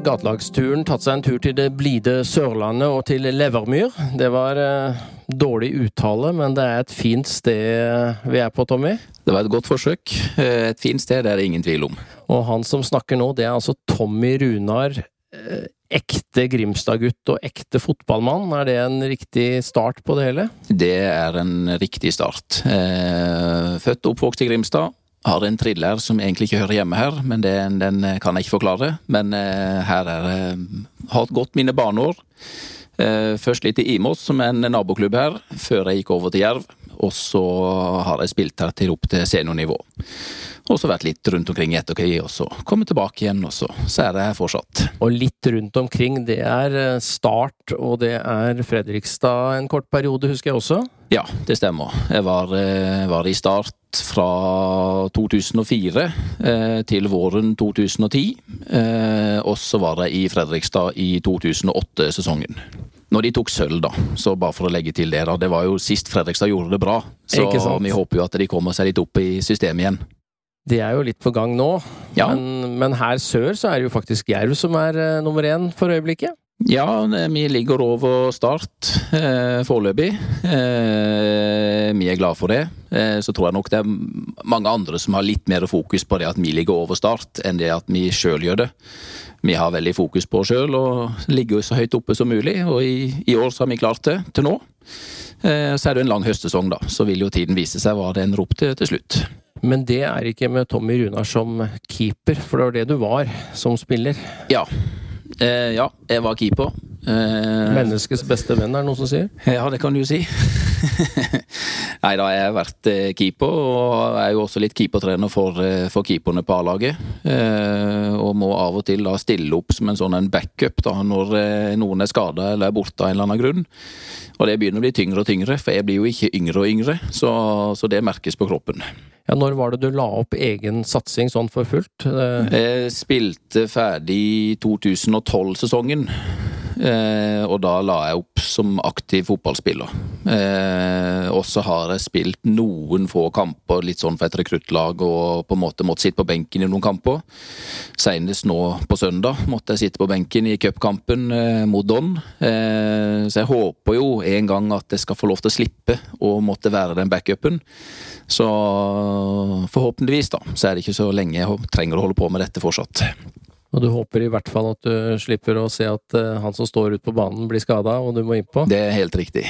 gatelagsturen tatt seg en tur til det blide Sørlandet og til Levermyr. Det var eh, dårlig uttale, men det er et fint sted vi er på, Tommy. Det var et godt forsøk. Eh, et fint sted, det er det ingen tvil om. Og han som snakker nå, det er altså Tommy Runar. Eh, ekte Grimstad-gutt og ekte fotballmann. Er det en riktig start på det hele? Det er en riktig start. Eh, født og oppvokst i Grimstad. Har en thriller som egentlig ikke hører hjemme her, men det, den kan jeg ikke forklare. Men uh, her er det Har gått mine barneår. Uh, først litt i Imos, som er en naboklubb her, før jeg gikk over til Jerv. Og så har jeg spilt her til opp til seniornivå. Og så vært litt rundt omkring i ettertid, og så kommet tilbake igjen, og så, så er det her fortsatt. Og litt rundt omkring, det er eh, Start, og det er Fredrikstad en kort periode, husker jeg også? Ja, det stemmer. Jeg var, eh, var i Start fra 2004 eh, til våren 2010. Eh, og så var jeg i Fredrikstad i 2008-sesongen. Når de tok sølv, da. Så bare for å legge til det, da. Det var jo sist Fredrikstad gjorde det bra. Så vi håper jo at de kommer seg litt opp i systemet igjen. Det er jo litt på gang nå, ja. men, men, her sør så er det jo faktisk Jerv som er uh, nummer én for øyeblikket. Ja, vi ligger over Start eh, foreløpig. Eh, vi er glad for det. Eh, så tror jeg nok det er mange andre som har litt mer fokus på det at vi ligger over Start, enn det at vi sjøl gjør det. Vi har veldig fokus på oss sjøl og ligger så høyt oppe som mulig, og i, i år så har vi klart det til nå. Eh, så er det en lang høstsesong, da. Så vil jo tiden vise seg hva det ender opp til til slutt. Men det er ikke med Tommy Runar som keeper, for det var det du var som spiller? Ja. Eh, ja, jeg var keeper. Eh, Menneskets beste venn, er det noen som sier? Ja, det kan du jo si. Nei da, jeg har vært eh, keeper, og er jo også litt keepertrener for, eh, for keeperne på A-laget. Eh, og må av og til da stille opp som en sånn en backup da, når noen er skada eller er borte av en eller annen grunn. Og det begynner å bli tyngre og tyngre, for jeg blir jo ikke yngre og yngre. Så, så det merkes på kroppen. Ja, Når var det du la opp egen satsing sånn for fullt? Jeg spilte ferdig 2012-sesongen. Eh, og da la jeg opp som aktiv fotballspiller. Eh, og så har jeg spilt noen få kamper, litt sånn for et rekruttlag, og på en måte måtte sitte på benken i noen kamper. Senest nå på søndag måtte jeg sitte på benken i cupkampen eh, mot Don. Eh, så jeg håper jo en gang at jeg skal få lov til å slippe å måtte være den backupen. Så forhåpentligvis, da, så er det ikke så lenge jeg trenger å holde på med dette fortsatt. Og du håper i hvert fall at du slipper å se at uh, han som står ute på banen blir skada, og du må innpå? Det er helt riktig.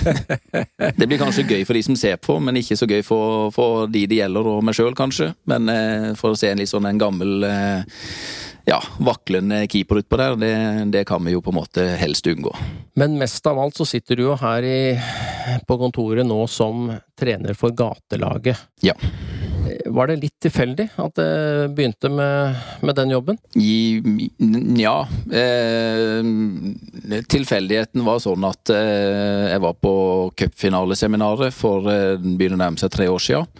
det blir kanskje gøy for de som ser på, men ikke så gøy for, for de det gjelder, og meg sjøl kanskje. Men uh, for å se en litt sånn en gammel uh, ja, vaklende keeper utpå der, det, det, kan vi jo på en måte helst unngå. Men mest av alt så sitter du jo her i, på kontoret nå som trener for gatelaget. Ja. Var det litt tilfeldig at det begynte med, med den jobben? ja. Eh, tilfeldigheten var sånn at eh, jeg var på cupfinaleseminaret for eh, begynner å nærme seg tre år siden.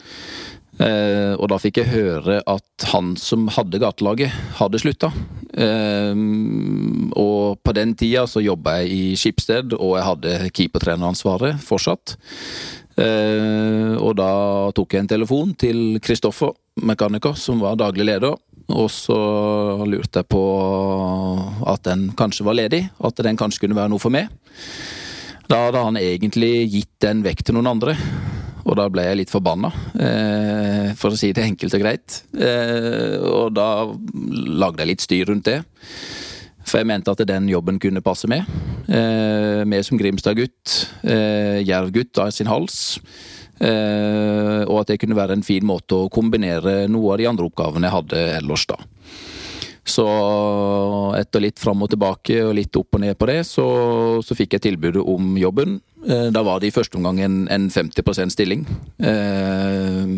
Eh, og da fikk jeg høre at han som hadde gatelaget, hadde slutta. Eh, og på den tida så jobba jeg i Skipsted, og jeg hadde keepertreneransvaret fortsatt. Eh, og da tok jeg en telefon til Kristoffer mekaniker, som var daglig leder. Og så lurte jeg på at den kanskje var ledig, at den kanskje kunne være noe for meg. Da hadde han egentlig gitt den vekk til noen andre. Og da ble jeg litt forbanna, eh, for å si det enkelt og greit. Eh, og da lagde jeg litt styr rundt det. For jeg mente at den jobben kunne passe med. Eh, med som Grimstad-gutt, eh, Jerv-gutt av sin hals. Eh, og at det kunne være en fin måte å kombinere noe av de andre oppgavene jeg hadde ellers, da. Så etter litt fram og tilbake og litt opp og ned på det, så, så fikk jeg tilbudet om jobben. Eh, da var det i første omgang en, en 50% stilling. Eh,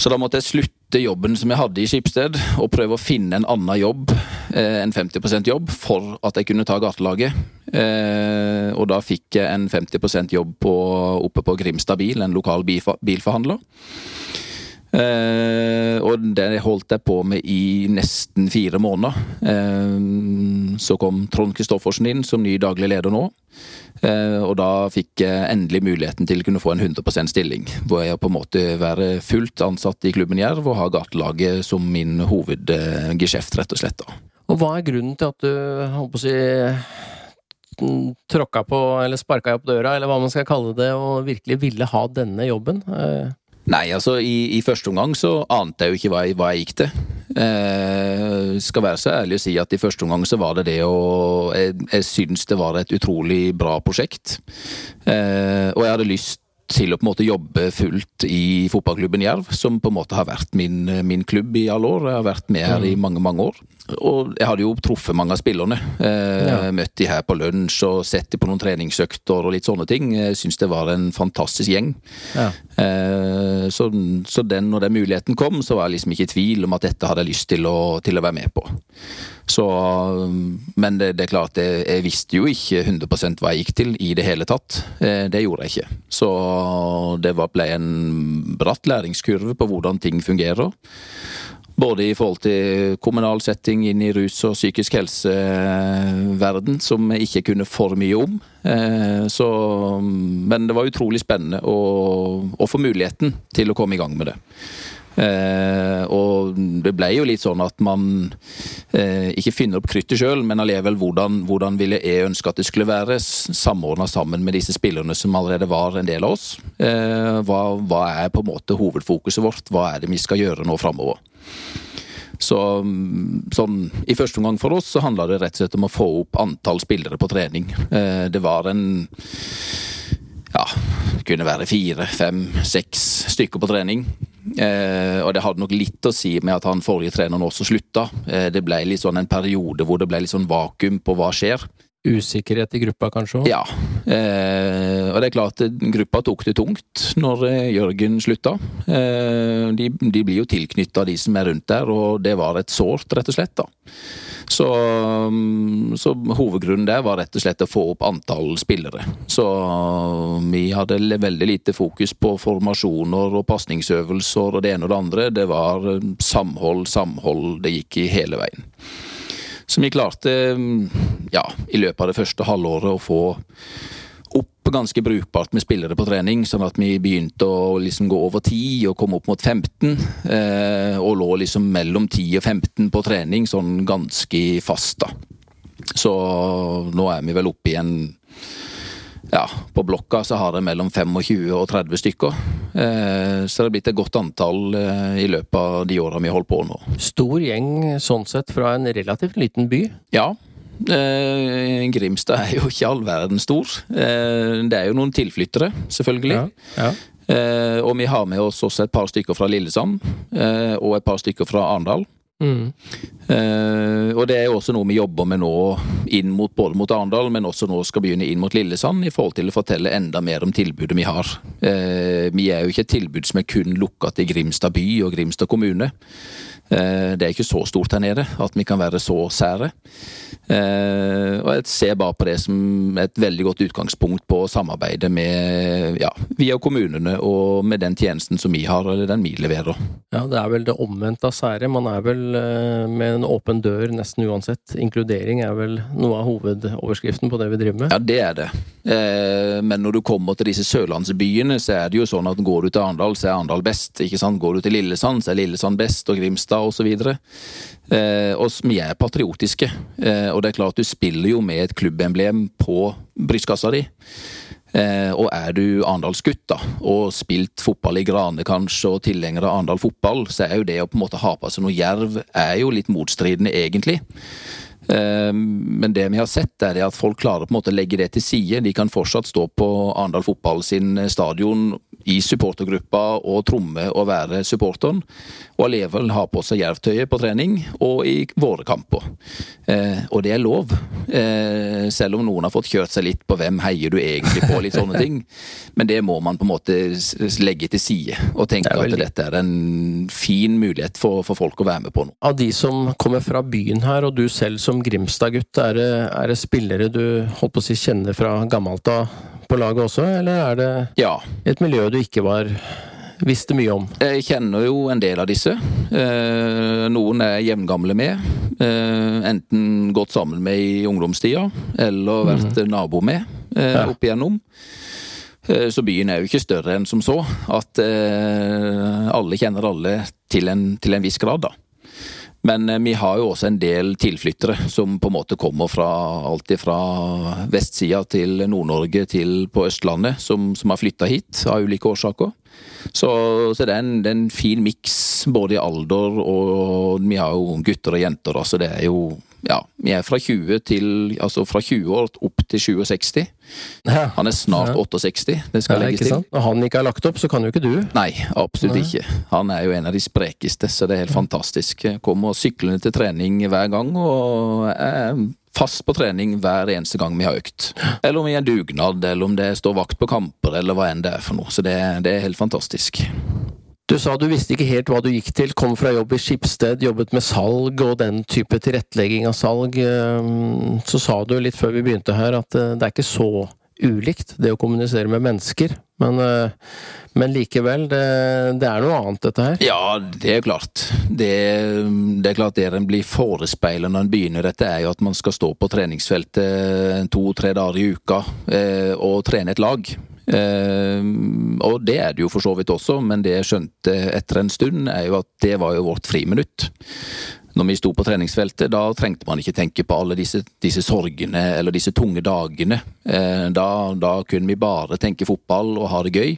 så da måtte jeg slutte jobben som jeg hadde i Skipsted, og prøve å finne en annen jobb, eh, en 50 %-jobb, for at jeg kunne ta gatelaget. Eh, og da fikk jeg en 50 %-jobb oppe på Grimstad Bil, en lokal bilforhandler. Uh, og det holdt jeg på med i nesten fire måneder. Uh, så kom Trond Kristoffersen inn som ny daglig leder nå. Og da fikk jeg endelig muligheten til å kunne få en 100% stilling. Hvor jeg på en måte være fullt ansatt i klubben Jerv og ha gatelaget som min hovedgeskjeft, rett og slett. da. Og hva er grunnen til at du, holdt på å si tråkka på, eller sparka opp døra, eller hva man skal kalle det, og virkelig ville ha denne jobben? Nei, altså i, i, første omgang så ante jeg jo ikke hva jeg, hva jeg gikk til. Eh, skal være så ærlig å si at i første omgang så var det det å Jeg, jeg syns det var et utrolig bra prosjekt. Eh, og jeg hadde lyst til å på en måte jobbe fullt i fotballklubben Jerv, som på en måte har vært min, min klubb i alle år. Jeg har vært med her i mm. mange, mange år. Og jeg hadde jo truffet mange av spillerne. Eh, ja. Møtt de her på lunsj og sett de på noen treningsøkter og litt sånne ting. Jeg syns det var en fantastisk gjeng. Ja. Eh, så, så, den, når den muligheten kom, så var jeg liksom ikke i tvil om at dette hadde jeg lyst til å, til å være med på. Så, men det, det, er klart, jeg, jeg, visste jo ikke 100% hva jeg gikk til i det hele tatt. Eh, det gjorde jeg ikke. Så det ble en bratt læringskurve på hvordan ting fungerer. Både i forhold til kommunal setting inn i rus- og psykisk helseverden, som jeg ikke kunne for mye om. Eh, så, men det var utrolig spennende å, å, få muligheten til å komme i gang med det. Eh, og det ble jo litt sånn at man eh, ikke finner opp kruttet sjøl, men allikevel hvordan, hvordan ville jeg ønske at det skulle være samordna sammen med disse spillerne som allerede var en del av oss. hva, hva er på en måte hovedfokuset vårt? Hva er det vi skal gjøre nå framover? Så sånn, I første omgang for oss så handla det rett og slett om å få opp antall spillere på trening. Eh, det var en ja, det kunne være fire, fem, seks stykker på trening. Eh, og det hadde nok litt å si med at han forrige treneren også slutta. Eh, det ble litt sånn en periode hvor det ble litt sånn vakuum på hva skjer usikkerhet i gruppa, kanskje? Ja. Eh, og det er klart, gruppa tok det tungt når eh, Jørgen slutta. Eh, de, de, blir jo tilknytta de som er rundt der, og det var et sårt, rett og slett. da. Så, mm, så, hovedgrunnen der var rett og slett å få opp antall spillere. Så vi hadde veldig lite fokus på formasjoner og pasningsøvelser og det ene og det andre. Det var samhold, samhold. Det gikk i hele veien. Så vi klarte ja, i løpet av det første halvåret å få opp ganske brukbart med spillere på trening, sånn at vi begynte å liksom gå over 10 og komme opp mot 15. Eh, og lå liksom mellom 10 og 15 på trening, sånn ganske fast, da. Så nå er vi vel oppe i en ja, på blokka så har det mellom 25 og 30 stykker. Eh, så det har blitt et godt antall eh, i løpet av de åra vi holder på nå. Stor gjeng sånn sett fra en relativt liten by? Ja. Eh, Grimstad er jo ikke all verden stor. det er jo noen tilflyttere, selvfølgelig. Ja, ja. og vi har med oss også et par stykker fra Lillesand, og et par stykker fra Arendal. Mm. Uh, og det er jo også noe vi jobber med nå, inn mot både mot Arendal, men også nå skal begynne inn mot Lillesand, i forhold til å fortelle enda mer om tilbudet vi har. Uh, vi er jo ikke et tilbud som er kun lukka til Grimstad by og Grimstad kommune. Uh, det er ikke så stort her nede at vi kan være så sære. Eh, og jeg ser bare på det som et veldig godt utgangspunkt på å samarbeide med, ja, via kommunene og med den tjenesten som vi har, eller den vi leverer. Ja, det er vel det omvendte av sære. Man er vel eh, med en åpen dør nesten uansett. Inkludering er vel noe av hovedoverskriften på det vi driver med? Ja, det er det. Eh, men når du kommer til disse sørlandsbyene, så er det jo sånn at går du til Arendal, så er Arendal best. ikke sant? Går du til Lillesand, så er Lillesand best, og Grimstad osv. Og vi er patriotiske. Og og det er klart du spiller jo med et klubbemblem på brystkassa di. Eh, og er du Arendalsgutt da, og spilt fotball i Grane kanskje, og tilhenger av Arendal fotball, så er jo det å på en måte ha på seg noe jerv er jo litt motstridende, egentlig. Eh, men det vi har sett, er at folk klarer på en måte å legge det til side. De kan fortsatt stå på Arendal fotball sin stadion i supportergruppa og tromme og være supporteren. Og allikevel ha på seg jervtøyet på trening og i våre kamper. Eh, og det er lov. Eh, selv om noen har fått kjørt seg litt på hvem heier du egentlig på, litt sånne ting. Men det må man på en måte legge til side og tenke at dette er en fin mulighet for, for, folk å være med på nå. Av de som kommer fra byen her, og du selv som Grimstad-gutt, er, er, det spillere du holdt på å si kjenner fra gammelt av? på laget også, eller er det ja. et miljø du ikke var visste mye om? Jeg kjenner jo en del av disse. Eh, noen er jevngamle med. Eh, enten gått sammen med i ungdomstida, eller vært mm. nabo med ja. opp igjennom. Så byen er jo ikke større enn som så. At alle kjenner alle til en, til en viss grad, da. Men eh, vi har jo også en del tilflyttere som på en måte kommer fra alt fra vestsida til Nord-Norge til på Østlandet, som, som har flytta hit av ulike årsaker. Så, så det, er en, det, er en, fin miks både i alder og vi har jo gutter og jenter. Altså det er jo ja, vi er fra 20 til Altså fra 20 år opp til 67. Han er snart 68, det skal ja, legges til. Når han ikke har lagt opp, så kan jo ikke du. Nei, absolutt Nei. ikke. Han er jo en av de sprekeste, så det er helt fantastisk. Kommer syklende til trening hver gang, og er fast på trening hver eneste gang vi har økt. Eller om vi er dugnad, eller om det står vakt på kamper, eller hva enn det er for noe. Så det, det er helt fantastisk. Du sa du visste ikke helt hva du gikk til, kom fra jobb i Skipsted, jobbet med salg og den type tilrettelegging av salg. Ehm, så sa du litt før vi begynte her at eh, det er ikke så ulikt, det å kommunisere med mennesker. Men, eh, men likevel, det, det, er noe annet dette her? Ja, det er klart. Det, det er klart det en blir forespeilet når en begynner dette, er jo at man skal stå på treningsfeltet to-tre dager i uka eh, og trene et lag. Eh, og det er det jo for så vidt også, men det jeg skjønte etter en stund, er jo at det var jo vårt friminutt. Når vi sto på treningsfeltet, da trengte man ikke tenke på alle disse, disse sorgene eller disse tunge dagene. Eh, da, da, kunne vi bare tenke fotball og ha det gøy.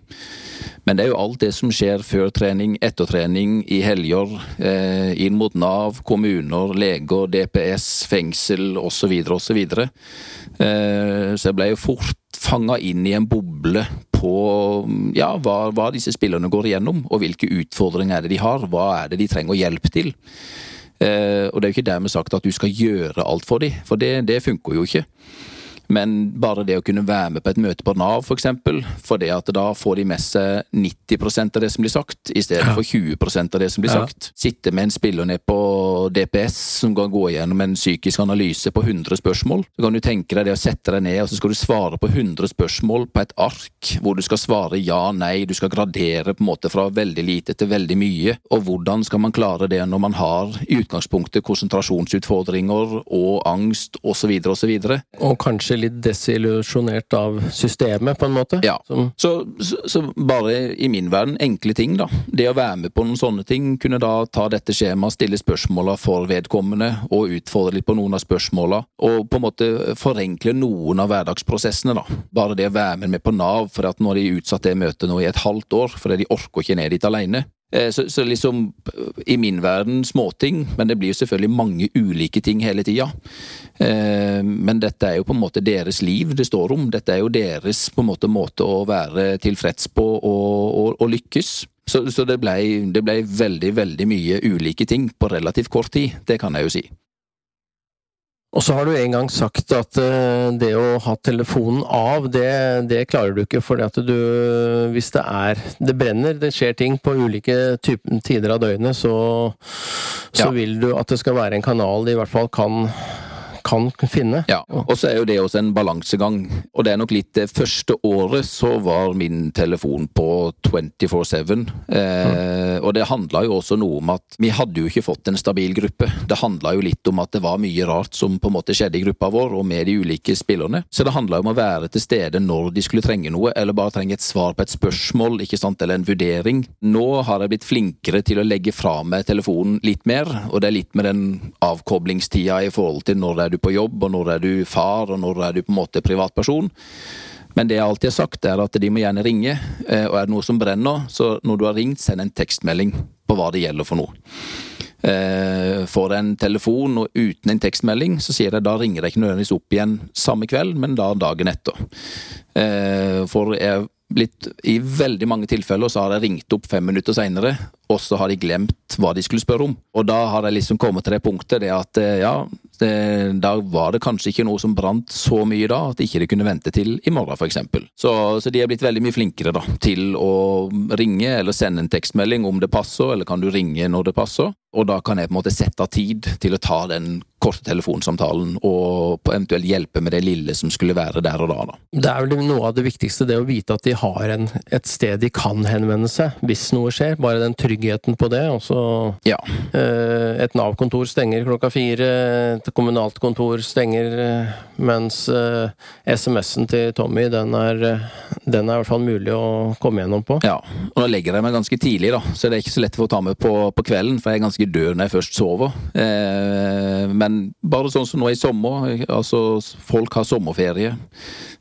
Men det er jo alt det som skjer før trening, etter trening, i helger, eh, inn mot Nav, kommuner, leger, DPS, fengsel osv. osv. Så, så jeg ble jo fort fanga inn i en boble på ja, hva, hva, disse spillerne går igjennom, og hvilke utfordringer er det de har. Hva er det de trenger hjelp til? Eh, og det er jo ikke dermed sagt at du skal gjøre alt for dem, for det, det funker jo ikke. Men bare det å kunne være med på et møte på Nav, f.eks., for, eksempel, for det at da får de med seg 90% av det som blir sagt, i stedet for 20% av det som blir sagt. Sitte med en spiller ned på DPS som kan gå gjennom en psykisk analyse på 100 spørsmål. Så kan du tenke deg det å sette deg ned, og så skal du svare på 100 spørsmål på et ark, hvor du skal svare ja, nei, du skal gradere på en måte fra veldig lite til veldig mye. Og hvordan skal man klare det når man har i utgangspunktet konsentrasjonsutfordringer og angst osv. osv. Og kanskje litt desillusjonert av systemet, på en måte? Ja. Så, så, så, bare i min verden, enkle ting, da. Det å være med på noen sånne ting, kunne da ta dette skjemaet, stille spørsmåla for vedkommende, og utfordre litt på noen av spørsmåla, og på en måte forenkle noen av hverdagsprosessene, da. Bare det å være med på Nav, for at nå har de utsatt det møtet nå i et halvt år, fordi de orker ikke ned dit alene. Eh, så, så, liksom, i min verden, småting, men det blir jo selvfølgelig mange ulike ting hele tida. Eh, men dette er jo på en måte deres liv det står om. Dette er jo deres på en måte måte å være tilfreds på og, og, og lykkes. Så, så det blei ble veldig, veldig mye ulike ting på relativt kort tid. Det kan jeg jo si. Og så har du en gang sagt at uh, det å ha telefonen av, det, det klarer du ikke. For Hvis det er Det brenner, det skjer ting på ulike typer, tider av døgnet, så, så ja. vil du at det skal være en kanal de i hvert fall kan kan finne. Ja, og så er jo det også en balansegang. Og det er nok litt det første året så var min telefon på 24-7. Eh, og det handla jo også noe om at vi hadde jo ikke fått en stabil gruppe. Det handla jo litt om at det var mye rart som på en måte skjedde i gruppa vår, og med de ulike spillerne. Så det handla om å være til stede når de skulle trenge noe, eller bare trenge et svar på et spørsmål, ikke sant, eller en vurdering. Nå har jeg blitt flinkere til å legge fra meg telefonen litt mer, og det er litt med den avkoblingstida i forhold til når det er du på jobb, og når er du far, og når er du på en måte privatperson. Men det jeg alltid har sagt, er at de må gjerne ringe, eh, og er det noe som brenner, så når du har ringt, send en tekstmelding på hva det gjelder for noe. Eh, får en telefon og uten en tekstmelding, så sier jeg da ringer jeg ikke nødvendigvis opp igjen samme kveld, men da dagen etter. Eh, for jeg blitt I veldig mange tilfeller så har jeg ringt opp fem minutter seinere, og så har de glemt hva de skulle spørre om. Og da har jeg liksom kommet til det punktet det at eh, ja, det, da var det kanskje ikke noe som brant så mye da at ikke det kunne vente til i morgen, f.eks. Så, så de er blitt veldig mye flinkere da, til å ringe eller sende en tekstmelding om det passer, eller kan du ringe når det passer. Og da kan jeg på en måte sette av tid til å ta den korte telefonsamtalen og eventuelt hjelpe med det lille som skulle være der og da. da. Det er vel noe av det viktigste, det å vite at de har en, et sted de kan henvende seg hvis noe skjer. Bare den tryggheten på det. Og så ja. eh, Et Nav-kontor stenger klokka fire, et kommunalt kontor stenger, eh, mens eh, SMS-en til Tommy, den er, den er i hvert fall mulig å komme gjennom på. Ja, og da legger jeg meg ganske tidlig, da, så det er ikke så lett for å ta med på, på kvelden, for jeg er ganske død når jeg først sover. Eh, men bare sånn som nå i sommer, altså folk har sommerferie.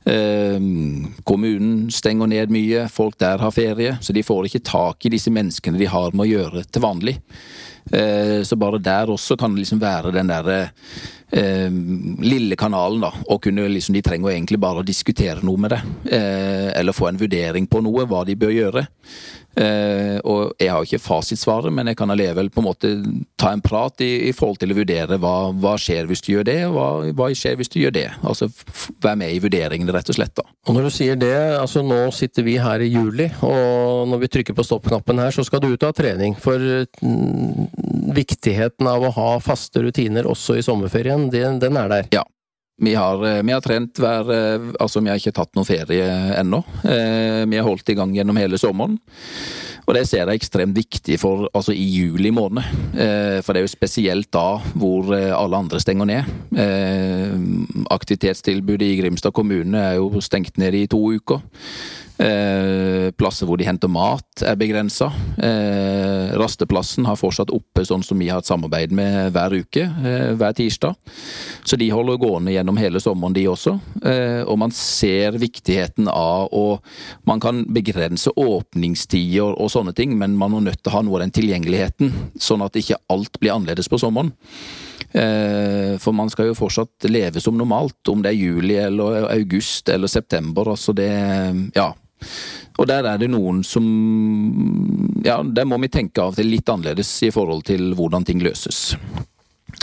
Eh, kommunen stenger ned mye, folk der har ferie, så de får ikke tak i disse menneskene de har med å gjøre til vanlig. Eh, så bare der også kan det liksom være den derre eh, lille kanalen, da. Og kunne liksom, de trenger egentlig bare å diskutere noe med det. Eh, eller få en vurdering på noe, hva de bør gjøre. Eh, og jeg har ikke fasitsvaret, men jeg kan allikevel på en måte ta en prat i, i forhold til å vurdere hva, hva, skjer hvis du gjør det, og hva, hva skjer hvis du gjør det. Altså være med i vurderingene, rett og slett. da. Og når du sier det, altså nå sitter vi her i juli, og når vi trykker på stoppknappen her, så skal du ut av trening. For mm, viktigheten av å ha faste rutiner også i sommerferien, den, den er der. Ja, vi har, eh, vi har, trent hver eh, Altså, vi har ikke tatt noen ferie ennå. Eh, vi har holdt i gang gjennom hele sommeren. Og det ser jeg ekstremt viktig for altså i juli måned. For det er jo spesielt da hvor alle andre stenger ned. Aktivitetstilbudet i Grimstad kommune er jo stengt ned i to uker. Eh, plasser hvor de henter mat er begrensa. Eh, rasteplassen har fortsatt oppe sånn som vi har et samarbeid med hver uke, eh, hver tirsdag. Så de holder gående gjennom hele sommeren, de også. Og man ser viktigheten av å Man kan begrense åpningstider og sånne ting, men man er nødt til å ha noe av den tilgjengeligheten, sånn at ikke alt blir annerledes på sommeren. For man skal jo fortsatt leve som normalt, om det er juli eller august eller september. Altså det Ja. Og der er det noen som Ja, der må vi tenke av til litt annerledes i forhold til hvordan ting løses.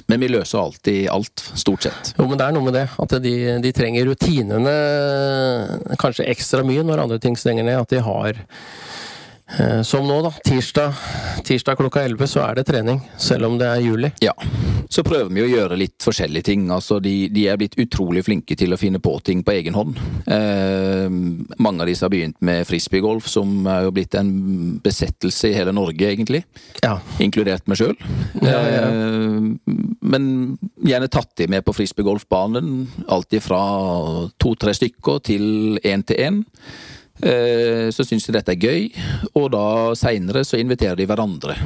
Men vi løser alltid alt, stort sett. Jo, men det er noe med det. At de, de trenger rutinene kanskje ekstra mye når andre ting stenger ned. At de har som nå, da. Tirsdag, tirsdag klokka 11 så er det trening, selv om det er juli. Ja. Så prøver vi å gjøre litt forskjellige ting. Altså, de, de er blitt utrolig flinke til å finne på ting på egen hånd. Eh, mange av disse har begynt med frisbeegolf, som er jo blitt en besettelse i hele Norge, egentlig. Ja. Inkludert meg sjøl. Ja, ja. eh, men gjerne tatt de med på frisbeegolfbanen. Alt fra to-tre stykker til én til én. Eh, så syns de dette er gøy, og da seinere så inviterer de hverandre.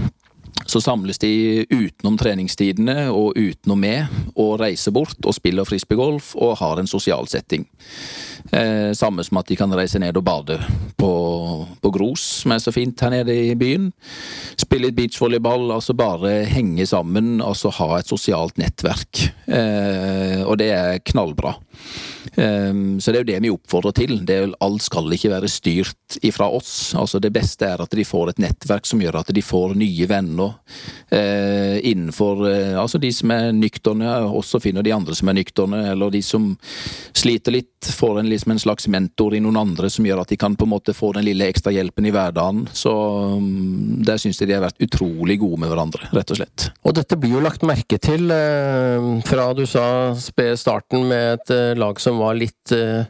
Så samles de utenom treningstidene og utenom med, og reiser bort og spiller frisbeegolf og har en sosial setting. Eh, samme som at de kan reise ned og bade på, på Gros, som er så fint her nede i byen. Spille litt beachvolleyball, altså bare henge sammen, altså ha et sosialt nettverk. Eh, og det er knallbra. Um, så det er jo det vi oppfordrer til. Er, alt skal ikke være styrt ifra oss. Altså Det beste er at de får et nettverk som gjør at de får nye venner uh, innenfor uh, Altså de som er nykterne også finner de andre som er nykterne, eller de som sliter litt, får en, liksom en slags mentor i noen andre som gjør at de kan på en måte få den lille ekstra hjelpen i hverdagen. Så um, der syns jeg de har vært utrolig gode med hverandre, rett og slett. Og dette blir jo lagt merke til uh, fra du sa starten med et lag som var litt eh,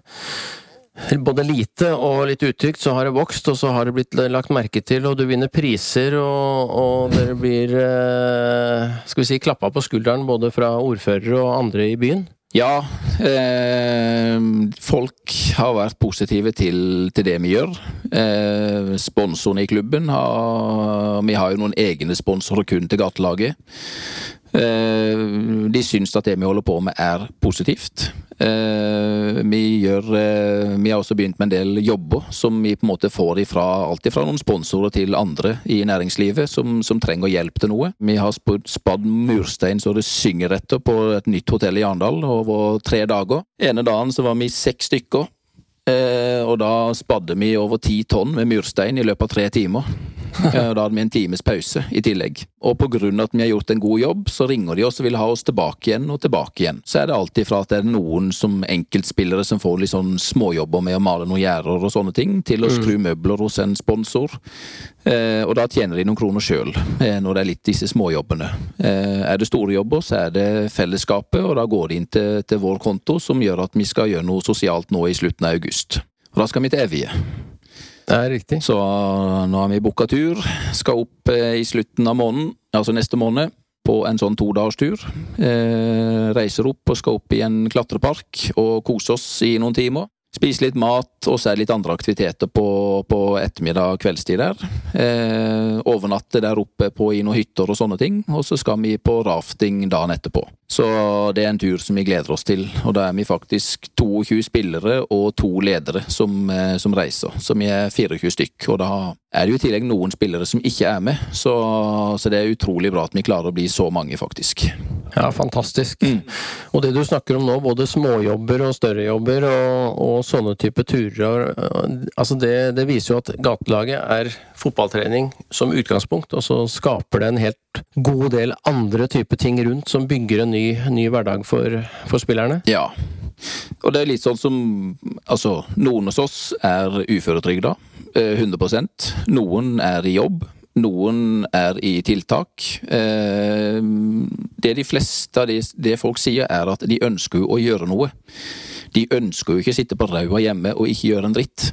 både lite og litt utrygt, så har det vokst, og så har det blitt lagt merke til, og du vinner priser, og, og dere blir eh, skal vi si, klappa på skulderen både fra ordførere og andre i byen? Ja, eh, folk har vært positive til, til det vi gjør. Eh, sponsorene i klubben har Vi har jo noen egne sponsorer kun til gatelaget. Eh, de syns at det vi holder på med er positivt. Eh, vi, gjør, eh, vi har også begynt med en del jobber som vi på en måte får ifra alt fra noen sponsorer til andre i næringslivet som, som trenger hjelp til noe. Vi har spadd murstein så det synger etter på et nytt hotell i Arendal over tre dager. Ene dagen så var vi seks stykker. Og da spadde vi over ti tonn med murstein i løpet av tre timer. Da hadde vi en times pause i tillegg. Og på grunn av at vi har gjort en god jobb, så ringer de oss og vil ha oss tilbake igjen og tilbake igjen. Så er det alltid fra at det er noen som enkeltspillere som får litt sånn småjobber med å male noen gjerder og sånne ting, til å mm. skru møbler hos en sponsor. Eh, og da tjener de noen kroner sjøl, eh, når det er litt disse småjobbene. Eh, er det store jobber, så er det fellesskapet, og da går det inn til, til, vår konto, som gjør at vi skal gjøre noe sosialt nå i slutten av august. Og da skal vi til Evje. Det er riktig. Så nå har vi booka tur. Skal opp eh, i slutten av måneden, altså neste måned, på en sånn todagerstur. Eh, reiser opp og skal opp i en klatrepark og kose oss i noen timer. Spise litt mat, og så er det litt andre aktiviteter på, på ettermiddag og kveldstid der. Eh, overnatte der oppe på i noen hytter og sånne ting, og så skal vi på rafting dagen etterpå. Så det er en tur som vi gleder oss til, og da er vi faktisk 22 spillere og to ledere som, eh, som reiser. Så vi er 24 stykk, og da er det jo i tillegg noen spillere som ikke er med, så, så det er utrolig bra at vi klarer å bli så mange, faktisk. Ja, fantastisk. Mm. Og det du snakker om nå, både småjobber og større jobber og, og sånne type turer, altså det, det, viser jo at gatelaget er fotballtrening som utgangspunkt, og så skaper det en helt god del andre typer ting rundt som bygger en ny, ny hverdag for, for spillerne. Ja. Og det er litt sånn som Altså, noen hos oss er uføretrygda, 100 eh, Noen er i jobb. Noen er i tiltak. Eh, det de fleste av det folk sier, er at de ønsker å gjøre noe. De ønsker jo ikke å sitte på ræva hjemme og ikke gjøre en dritt.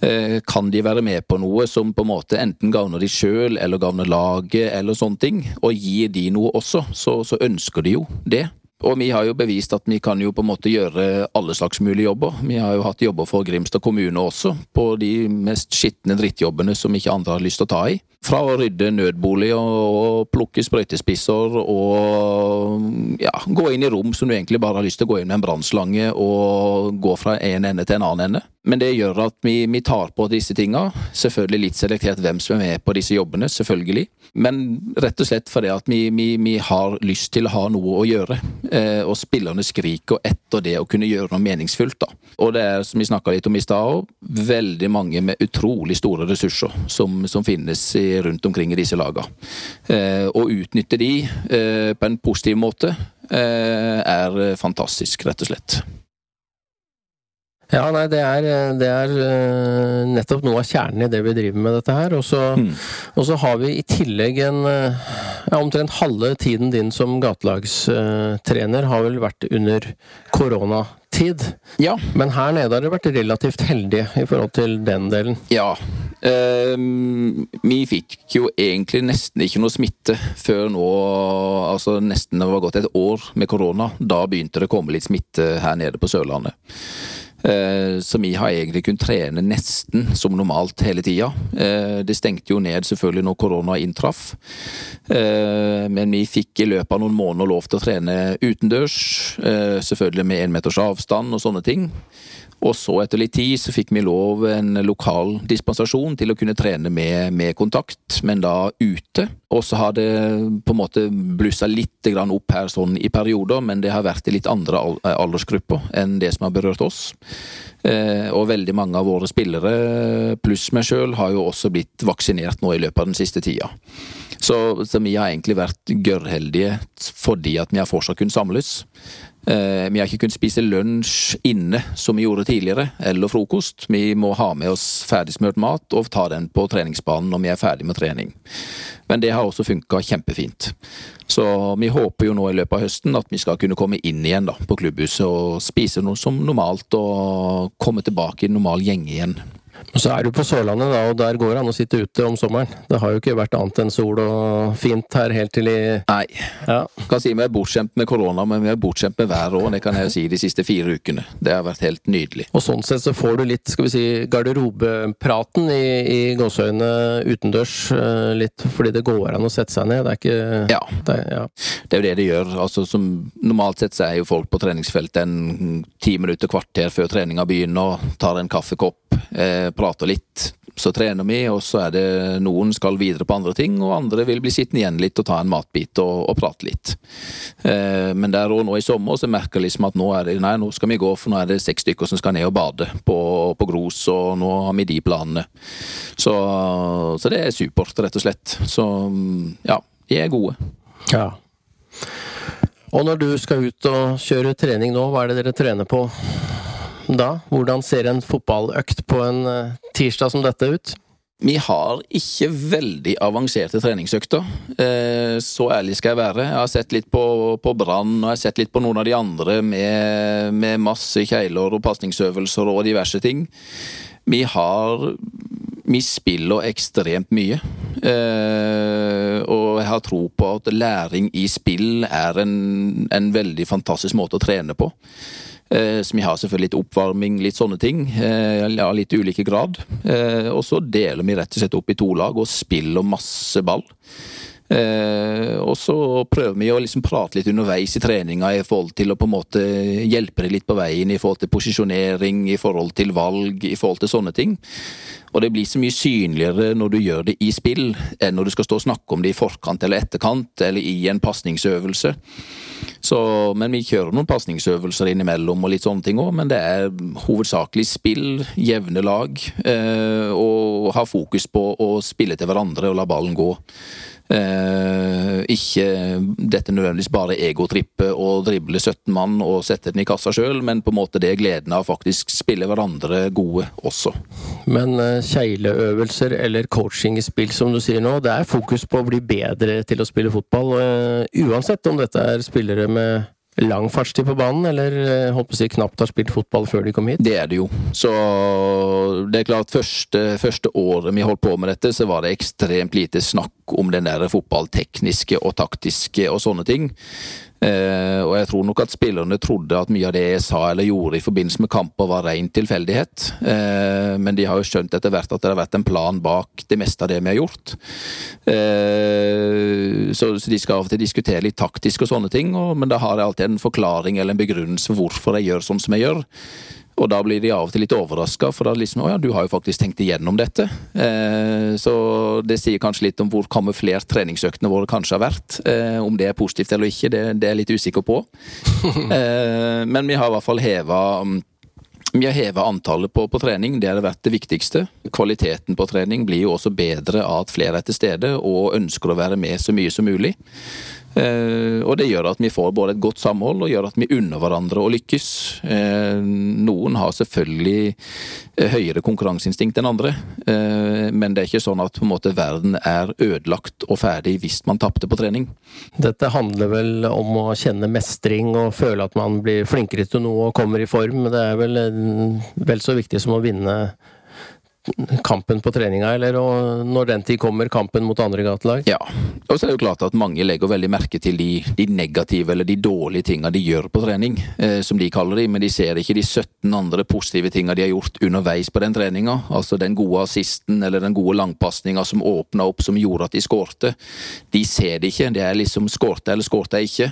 Eh, kan de være med på noe som på en måte enten gagner de sjøl eller gagner laget, eller sånne ting, og gir de noe også, så, så, ønsker de jo det. Og vi har jo bevist at vi kan jo på en måte gjøre alle slags mulige jobber. Vi har jo hatt jobber for Grimstad kommune også, på de mest skitne drittjobbene som ikke andre har lyst til å ta i. Fra å rydde nødbolig og plukke sprøytespisser og ja, gå inn i rom som du egentlig bare har lyst til å gå inn med en brannslange og gå fra en ende til en annen ende. Men det gjør at vi, vi, tar på disse tinga. Selvfølgelig litt selektert hvem som er med på disse jobbene, selvfølgelig. Men rett og slett fordi at vi, vi, vi har lyst til å ha noe å gjøre. Eh, og spillerne skriker etter det å kunne gjøre noe meningsfullt. da. Og det er, som vi snakka litt om i stad veldig mange med utrolig store ressurser som, som finnes i, rundt omkring i disse lagene. Eh, å utnytte de eh, på en positiv måte eh, er fantastisk, rett og slett. Ja, nei, det er, det er, uh, nettopp noe av kjernen i det vi driver med dette her. Og så, mm. har vi i tillegg en ja, Omtrent halve tiden din som gatelagstrener har vel vært under koronatid. Ja. Men her nede har dere vært relativt heldige i forhold til den delen. Ja. Uh, vi fikk jo egentlig nesten ikke noe smitte før nå, altså nesten det var gått et år med korona. Da begynte det å komme litt smitte her nede på Sørlandet. Eh, så vi har egentlig kunnet trene nesten som normalt hele tida. Eh, det stengte jo ned selvfølgelig når korona inntraff. Eh, men vi fikk i løpet av noen måneder lov til å trene utendørs. Selvfølgelig med én meters avstand og sånne ting. Og så, etter litt tid, så fikk vi lov en lokal dispensasjon til å kunne trene med, med kontakt, men da ute. Og så har det på en måte blussa litt opp her sånn i perioder, men det har vært i litt andre aldersgrupper enn det som har berørt oss. Eh, og veldig mange av våre spillere, pluss meg sjøl, har jo også blitt vaksinert nå i løpet av den siste tida. Så, så vi har egentlig vært gørrheldige fordi at vi har fortsatt kunnet samles. Eh, vi har ikke kunnet spise lunsj inne som vi gjorde tidligere, eller frokost. Vi må ha med oss ferdigsmurt mat og ta den på treningsbanen når vi er ferdig med trening. Men det har også funka kjempefint. Så vi håper jo nå i løpet av høsten at vi skal kunne komme inn igjen da, på klubbhuset og spise noe som normalt og komme tilbake i normal gjenge igjen. Og Så er du på Sørlandet, da, og der går det an å sitte ute om sommeren. Det har jo ikke vært annet enn sol og fint her helt til i Nei. Ja. Kan si vi er bortskjemt med korona, men vi er bortskjemt med været òg. Det kan jeg si de siste fire ukene. Det har vært helt nydelig. Og sånn sett så får du litt, skal vi si, garderobepraten i, i gåseøynene utendørs. Eh, litt fordi det går an å sette seg ned. Det er ikke Ja. Det, ja. det er jo det det gjør. Altså, som, normalt sett så er jo folk på treningsfeltet en ti minutter, kvarter før treninga begynner, og tar en kaffekopp eh, prater litt. Så trener vi, og så er det noen skal videre på andre ting, og andre vil bli sittende igjen litt og ta en matbit og, og prate litt. Eh, men der og nå i sommer så merker jeg liksom at nå er det nei, nå skal vi gå, for nå er det seks stykker som skal ned og bade på, på Gros, og nå har vi de planene. Så, så det er supert, rett og slett. Så ja, de er gode. Ja. Og når du skal ut og kjøre trening nå, hva er det dere trener på? Da? Hvordan ser en fotballøkt på en eh, tirsdag som dette ut? Vi har ikke veldig avanserte treningsøkter. Eh, så ærlig skal jeg være. Jeg har sett litt på, på Brann og jeg har sett litt på noen av de andre med, med masse keiler og pasningsøvelser og diverse ting. Vi har Vi spiller ekstremt mye. Eh, og jeg har tro på at læring i spill er en, en veldig fantastisk måte å trene på. Eh, så vi har selvfølgelig litt oppvarming, litt sånne ting. Eh, ja, litt ulike grad. Eh, og så deler vi rett og slett opp i to lag og spiller masse ball. og så prøver vi å liksom prate litt underveis i treninga i forhold til å på en måte hjelpe dem litt på veien i forhold til posisjonering, i forhold til valg, i forhold til sånne ting. Og det blir så mye synligere når du gjør det i spill, enn når du skal stå og snakke om det i forkant eller etterkant, eller i en pasningsøvelse. Så, men vi kjører noen pasningsøvelser innimellom og litt sånne ting òg. Men det er hovedsakelig spill, jevne lag, eh, og ha fokus på å spille til hverandre og la ballen gå. Eh, ikke dette nødvendigvis bare egotrippet og drible 17 mann og sette den i kassa sjøl, men på en måte det gleden av faktisk spille hverandre gode også. Men eh, kjegleøvelser eller coaching i spill, som du sier nå, det er fokus på å bli bedre til å spille fotball. Eh, uansett om dette er spillere med lang fartstid på banen, eller eh, holdt på å si, knapt har spilt fotball før de kom hit? Det er det jo. Så det er klart, første, første året vi holdt på med dette, så var det ekstremt lite snakk om den der fotballtekniske og taktiske og sånne ting. Eh, og jeg tror nok at spillerne trodde at mye av det jeg sa eller gjorde i forbindelse med kamper var ren tilfeldighet. Eh, men de har jo skjønt etter hvert at det har vært en plan bak det meste av det vi har gjort. Eh, så, så, de skal av og til diskutere litt taktisk og sånne ting, og, men da har jeg alltid en forklaring eller en begrunnelse for hvorfor jeg gjør sånn som jeg gjør. Og da blir de av og til litt overraska, for da liksom Å ja, du har jo faktisk tenkt igjennom dette. Eh, så det sier kanskje litt om hvor kamuflert treningsøktene våre kanskje har vært. Eh, om det er positivt eller ikke, det, det er jeg litt usikker på. eh, men vi har i hvert fall heva vi har heva antallet på, på, trening, det har vært det viktigste. Kvaliteten på trening blir jo også bedre av at flere er til stede og ønsker å være med så mye som mulig. Eh, og det gjør at vi får både et godt samhold og gjør at vi unner hverandre å lykkes. Eh, noen har selvfølgelig eh, høyere konkurranseinstinkt enn andre, men det er ikke sånn at på en måte verden er ødelagt og ferdig hvis man tapte på trening. Dette handler vel om å kjenne mestring og føle at man blir flinkere til noe og kommer i form. Det er vel vel så viktig som å vinne kampen på treninga, eller når den tid kommer, kampen mot andre gatelag? Ja, og så er det jo klart at mange legger veldig merke til de, de negative eller de dårlige tinga de gjør på trening, eh, som de kaller de, men de ser ikke de 17 andre positive tinga de har gjort underveis på den treninga. Altså den gode assisten eller den gode langpasninga som åpna opp, som gjorde at de skårte. De ser det ikke, det er liksom skårte eller skårte ikke.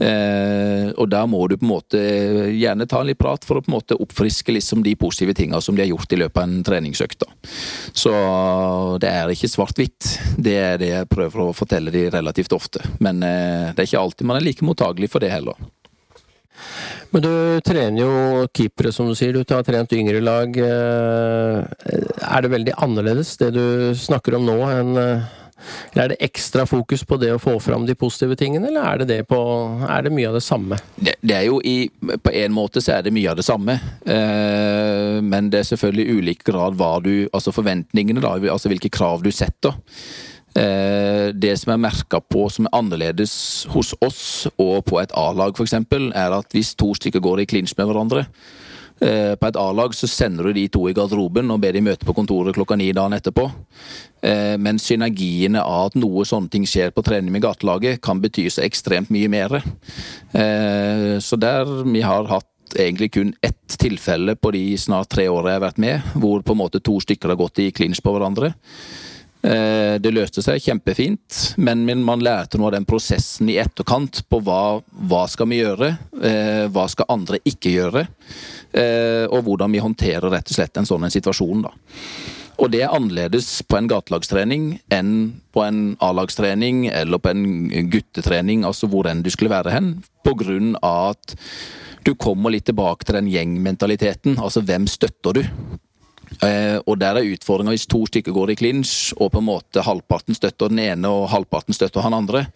Eh, og da må du på en måte gjerne ta en litt prat for å på en måte oppfriske liksom de positive tinga som de har gjort i løpet av en treningsøkt økta. Så det er ikke svart-hvitt. Det er det jeg prøver å fortelle de relativt ofte. Men eh, det er ikke alltid man er like mottagelig for det heller. Men du trener jo keepere, som du sier. Du har trent yngre lag. Eh, er det veldig annerledes, det du snakker om nå, enn eh, er det ekstra fokus på det å få fram de positive tingene, eller er det, det, på, er det mye av det samme? Det, det, er jo i, På en måte så er det mye av det samme. Eh, men det er selvfølgelig ulik grad hva du Altså forventningene, da. Altså hvilke krav du setter. Eh, det som er merka på som er annerledes hos oss og på et A-lag f.eks., er at hvis to stykker går i klinsj med hverandre, på et A-lag så sender du de to i garderoben og ber de møte på kontoret klokka ni dagen etterpå. Eh, men synergiene av at noe sånne ting skjer på trening med gatelaget, kan bety så ekstremt mye mer. Eh, så der vi har hatt egentlig kun ett tilfelle på de snart tre årene jeg har vært med, hvor på en måte to stykker har gått i klinsj på hverandre. Eh, det løste seg kjempefint, men man lærte noe av den prosessen i etterkant på hva, hva skal vi gjøre, eh, hva skal andre ikke gjøre, eh, og hvordan vi håndterer rett og slett en sånn situasjon. da. Og det er annerledes på en gatelagstrening enn på en A-lagstrening eller på en guttetrening, altså hvor enn du skulle være hen, på grunn av at du kommer litt tilbake til den gjengmentaliteten. Altså hvem støtter du? Eh, og der er utfordringa hvis to stykker går i clinch, og på en måte halvparten støtter den ene og halvparten støtter han andre,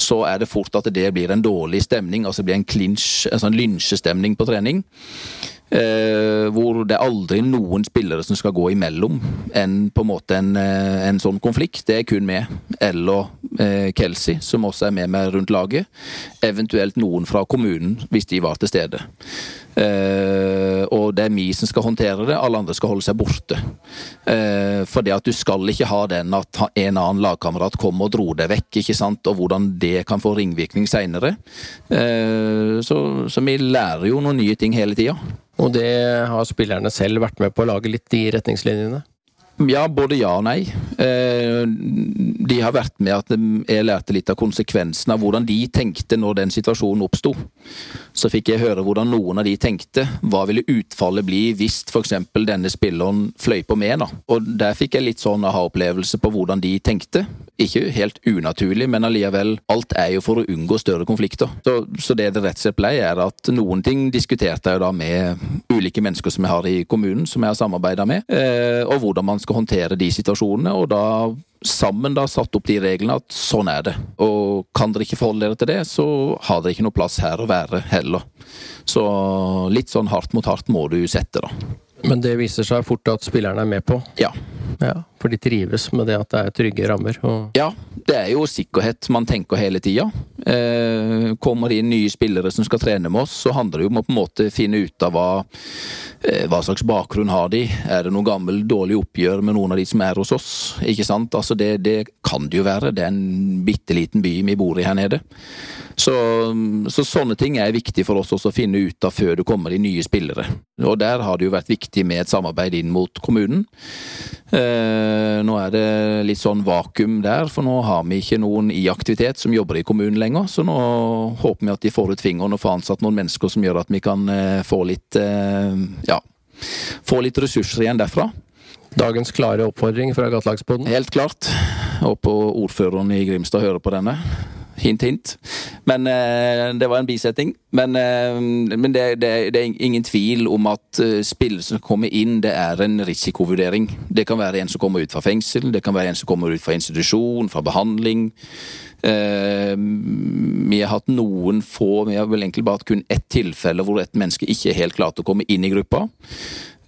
så er det fort at det blir en dårlig stemning. Altså det blir en clinch, en sånn lynsjestemning på trening. Eh, hvor det er aldri noen spillere som skal gå imellom en, på en måte en, eh, en sånn konflikt. Det er kun meg eller eh, Kelsey, som også er med meg rundt laget. Eventuelt noen fra kommunen, hvis de var til stede. Eh, og det er vi som skal håndtere det, alle andre skal holde seg borte. Eh, for det at du skal ikke ha den at en annen lagkamerat kom og dro deg vekk, ikke sant, og hvordan det kan få ringvirkning seinere. Eh, så, så vi lærer jo noen nye ting hele tida. Og det har spillerne selv vært med på å lage litt de retningslinjene? Ja, både ja og nei. Eh, de har vært med at jeg lærte litt av konsekvensen av hvordan de tenkte når den situasjonen oppsto. Så fikk jeg høre hvordan noen av de tenkte. Hva ville utfallet bli hvis f.eks. denne spilleren fløy på meg? da? Og der fikk jeg litt sånn aha-opplevelse på hvordan de tenkte. Ikke helt unaturlig, men allikevel, alt er jo for å unngå større konflikter. Så, så det det rett og slett ble, er at noen ting diskuterte jeg da med ulike mennesker som jeg har i kommunen, som jeg har samarbeida med, eh, og hvordan man skal håndtere de situasjonene. Og da sammen da satt opp de reglene at sånn er det. Og kan dere ikke forholde dere til det, så har dere ikke noe plass her å være heller. Så litt sånn hardt mot hardt må du sette, da. Men det viser seg fort at spillerne er med på? Ja. ja for de trives med det at det er trygge rammer? Og... Ja, det er jo sikkerhet man tenker hele tida. Eh, kommer det inn nye spillere som skal trene med oss, så handler det jo om å på en måte finne ut av hva, eh, hva slags bakgrunn har de. Er det noe gammel, dårlig oppgjør med noen av de som er hos oss? Ikke sant? Altså det, det kan det jo være. Det er en bitte liten by vi bor i her nede. Så, så, sånne ting er viktig for oss også å finne ut av før det kommer de nye spillere. Og der har det jo vært viktig med et samarbeid inn mot kommunen. Eh, nå er det litt sånn vakuum der, for nå har vi ikke noen i aktivitet som jobber i kommunen lenger. Så nå håper vi at de får ut fingeren og får ansatt noen mennesker som gjør at vi kan eh, få litt eh, ja, få litt ressurser igjen derfra. Dagens klare oppfordring fra Gattelagspodden? Helt klart. Håper ordføreren i Grimstad hører på denne. Hint, hint. Men eh, det var en bisetting. Men, eh, men det, det, det, er ingen tvil om at uh, spillere som kommer inn, det er en risikovurdering. Det kan være en som kommer ut fra fengsel, det kan være en som kommer ut fra institusjon, fra behandling. Vi har hatt noen få, vi har vel egentlig bare hatt kun ett tilfelle hvor et menneske ikke helt klart å komme inn i gruppa.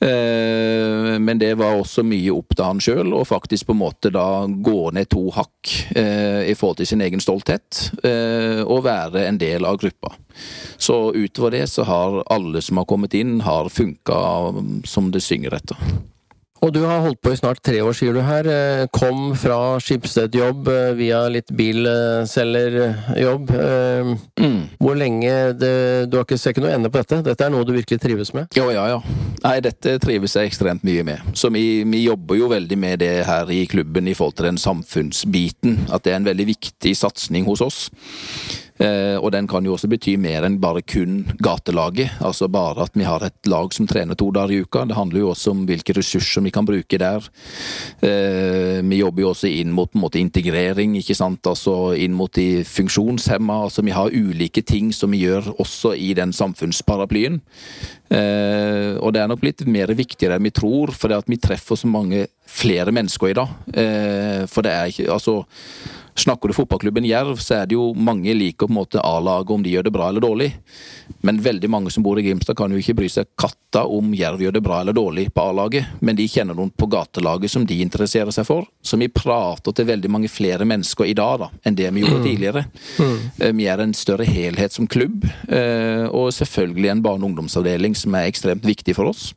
Eh, men det var også mye opp til han sjøl, og faktisk på en måte da gå ned to hakk eh, i forhold til sin egen stolthet, eh, og være en del av gruppa. Så utover det så har alle som har kommet inn, har funka som det synger etter. Og du har holdt på i snart tre år, sier du her. Eh, kom fra Skipsted-jobb eh, via litt bilselgerjobb. Eh, mm. Hvor lenge det, Du har ikke, sett noe ende på dette? Dette er noe du virkelig trives med? Jo, ja, ja. Nei, dette trives jeg ekstremt mye med. Så vi, vi, jobber jo veldig med det her i klubben i forhold til den samfunnsbiten. At det er en veldig viktig satsing hos oss. Eh, og den kan jo også bety mer enn bare kun gatelaget. Altså bare at vi har et lag som trener to dager i uka. Det handler jo også om hvilke ressurser vi kan bruke der. Eh, vi jobber jo også inn mot måte, integrering, ikke sant. Altså inn mot de funksjonshemma. Altså vi har ulike ting som vi gjør også i den samfunnsparaplyen. Eh, og det er nok litt mer viktigere enn vi tror, for det at vi treffer så mange flere mennesker i dag. for det er ikke Altså Snakker du fotballklubben Jerv, så er det jo mange liker på en måte A-laget om de gjør det bra eller dårlig. Men veldig mange som bor i Grimstad kan jo ikke bry seg katta om Jerv gjør det bra eller dårlig på A-laget, men de kjenner noen på gatelaget som de interesserer seg for. Så vi prater til veldig mange flere mennesker i dag da, enn det vi gjorde mm. tidligere. Mm. Eh, vi er en større helhet som klubb, eh, og selvfølgelig en barne- og ungdomsavdeling som er ekstremt viktig for oss.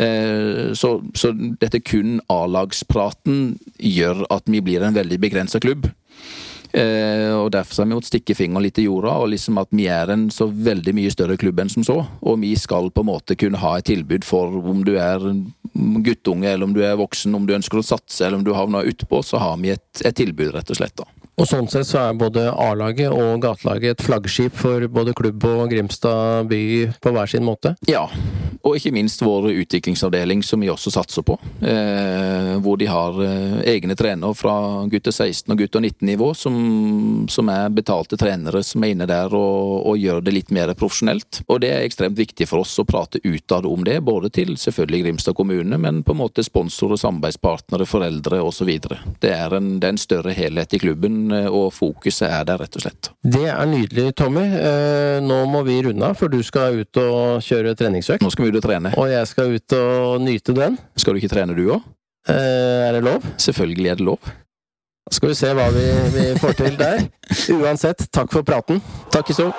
Eh, så, så dette kun A-lagspraten gjør at vi blir en veldig begrensa klubb. Eh, og Derfor har vi måttet stikke fingeren litt i jorda, og liksom at vi er en så veldig mye større klubb enn som så. Og vi skal på en måte kunne ha et tilbud for om du er guttunge, eller om du er voksen, om du ønsker å satse, eller om du havner utpå, så har vi et, et tilbud, rett og slett. da. Og sånn sett så er både A-laget og gatelaget et flaggskip for både klubb og Grimstad by på hver sin måte? Ja, og ikke minst vår utviklingsavdeling som vi også satser på. Eh, hvor de har eh, egne trenere fra gutter 16 og gutter 19-nivå som, som, er betalte trenere som er inne der og, og, gjør det litt mer profesjonelt. Og det er ekstremt viktig for oss å prate utad om det, både til selvfølgelig Grimstad kommune, men på en måte sponsorer, samarbeidspartnere, foreldre osv. Det, er en, det er en større helhet i klubben Eh, og fokuset er der, rett og slett. Det er nydelig, Tommy. Eh, nå må vi runde av, for du skal ut og kjøre treningsøkt. Nå skal vi ut du trene. Og jeg skal ut og nyte den. Skal du ikke trene du òg? Eh, er det lov? Selvfølgelig er det lov. Da skal vi se hva vi, vi får til der. Uansett, takk for praten. Takk, Iso.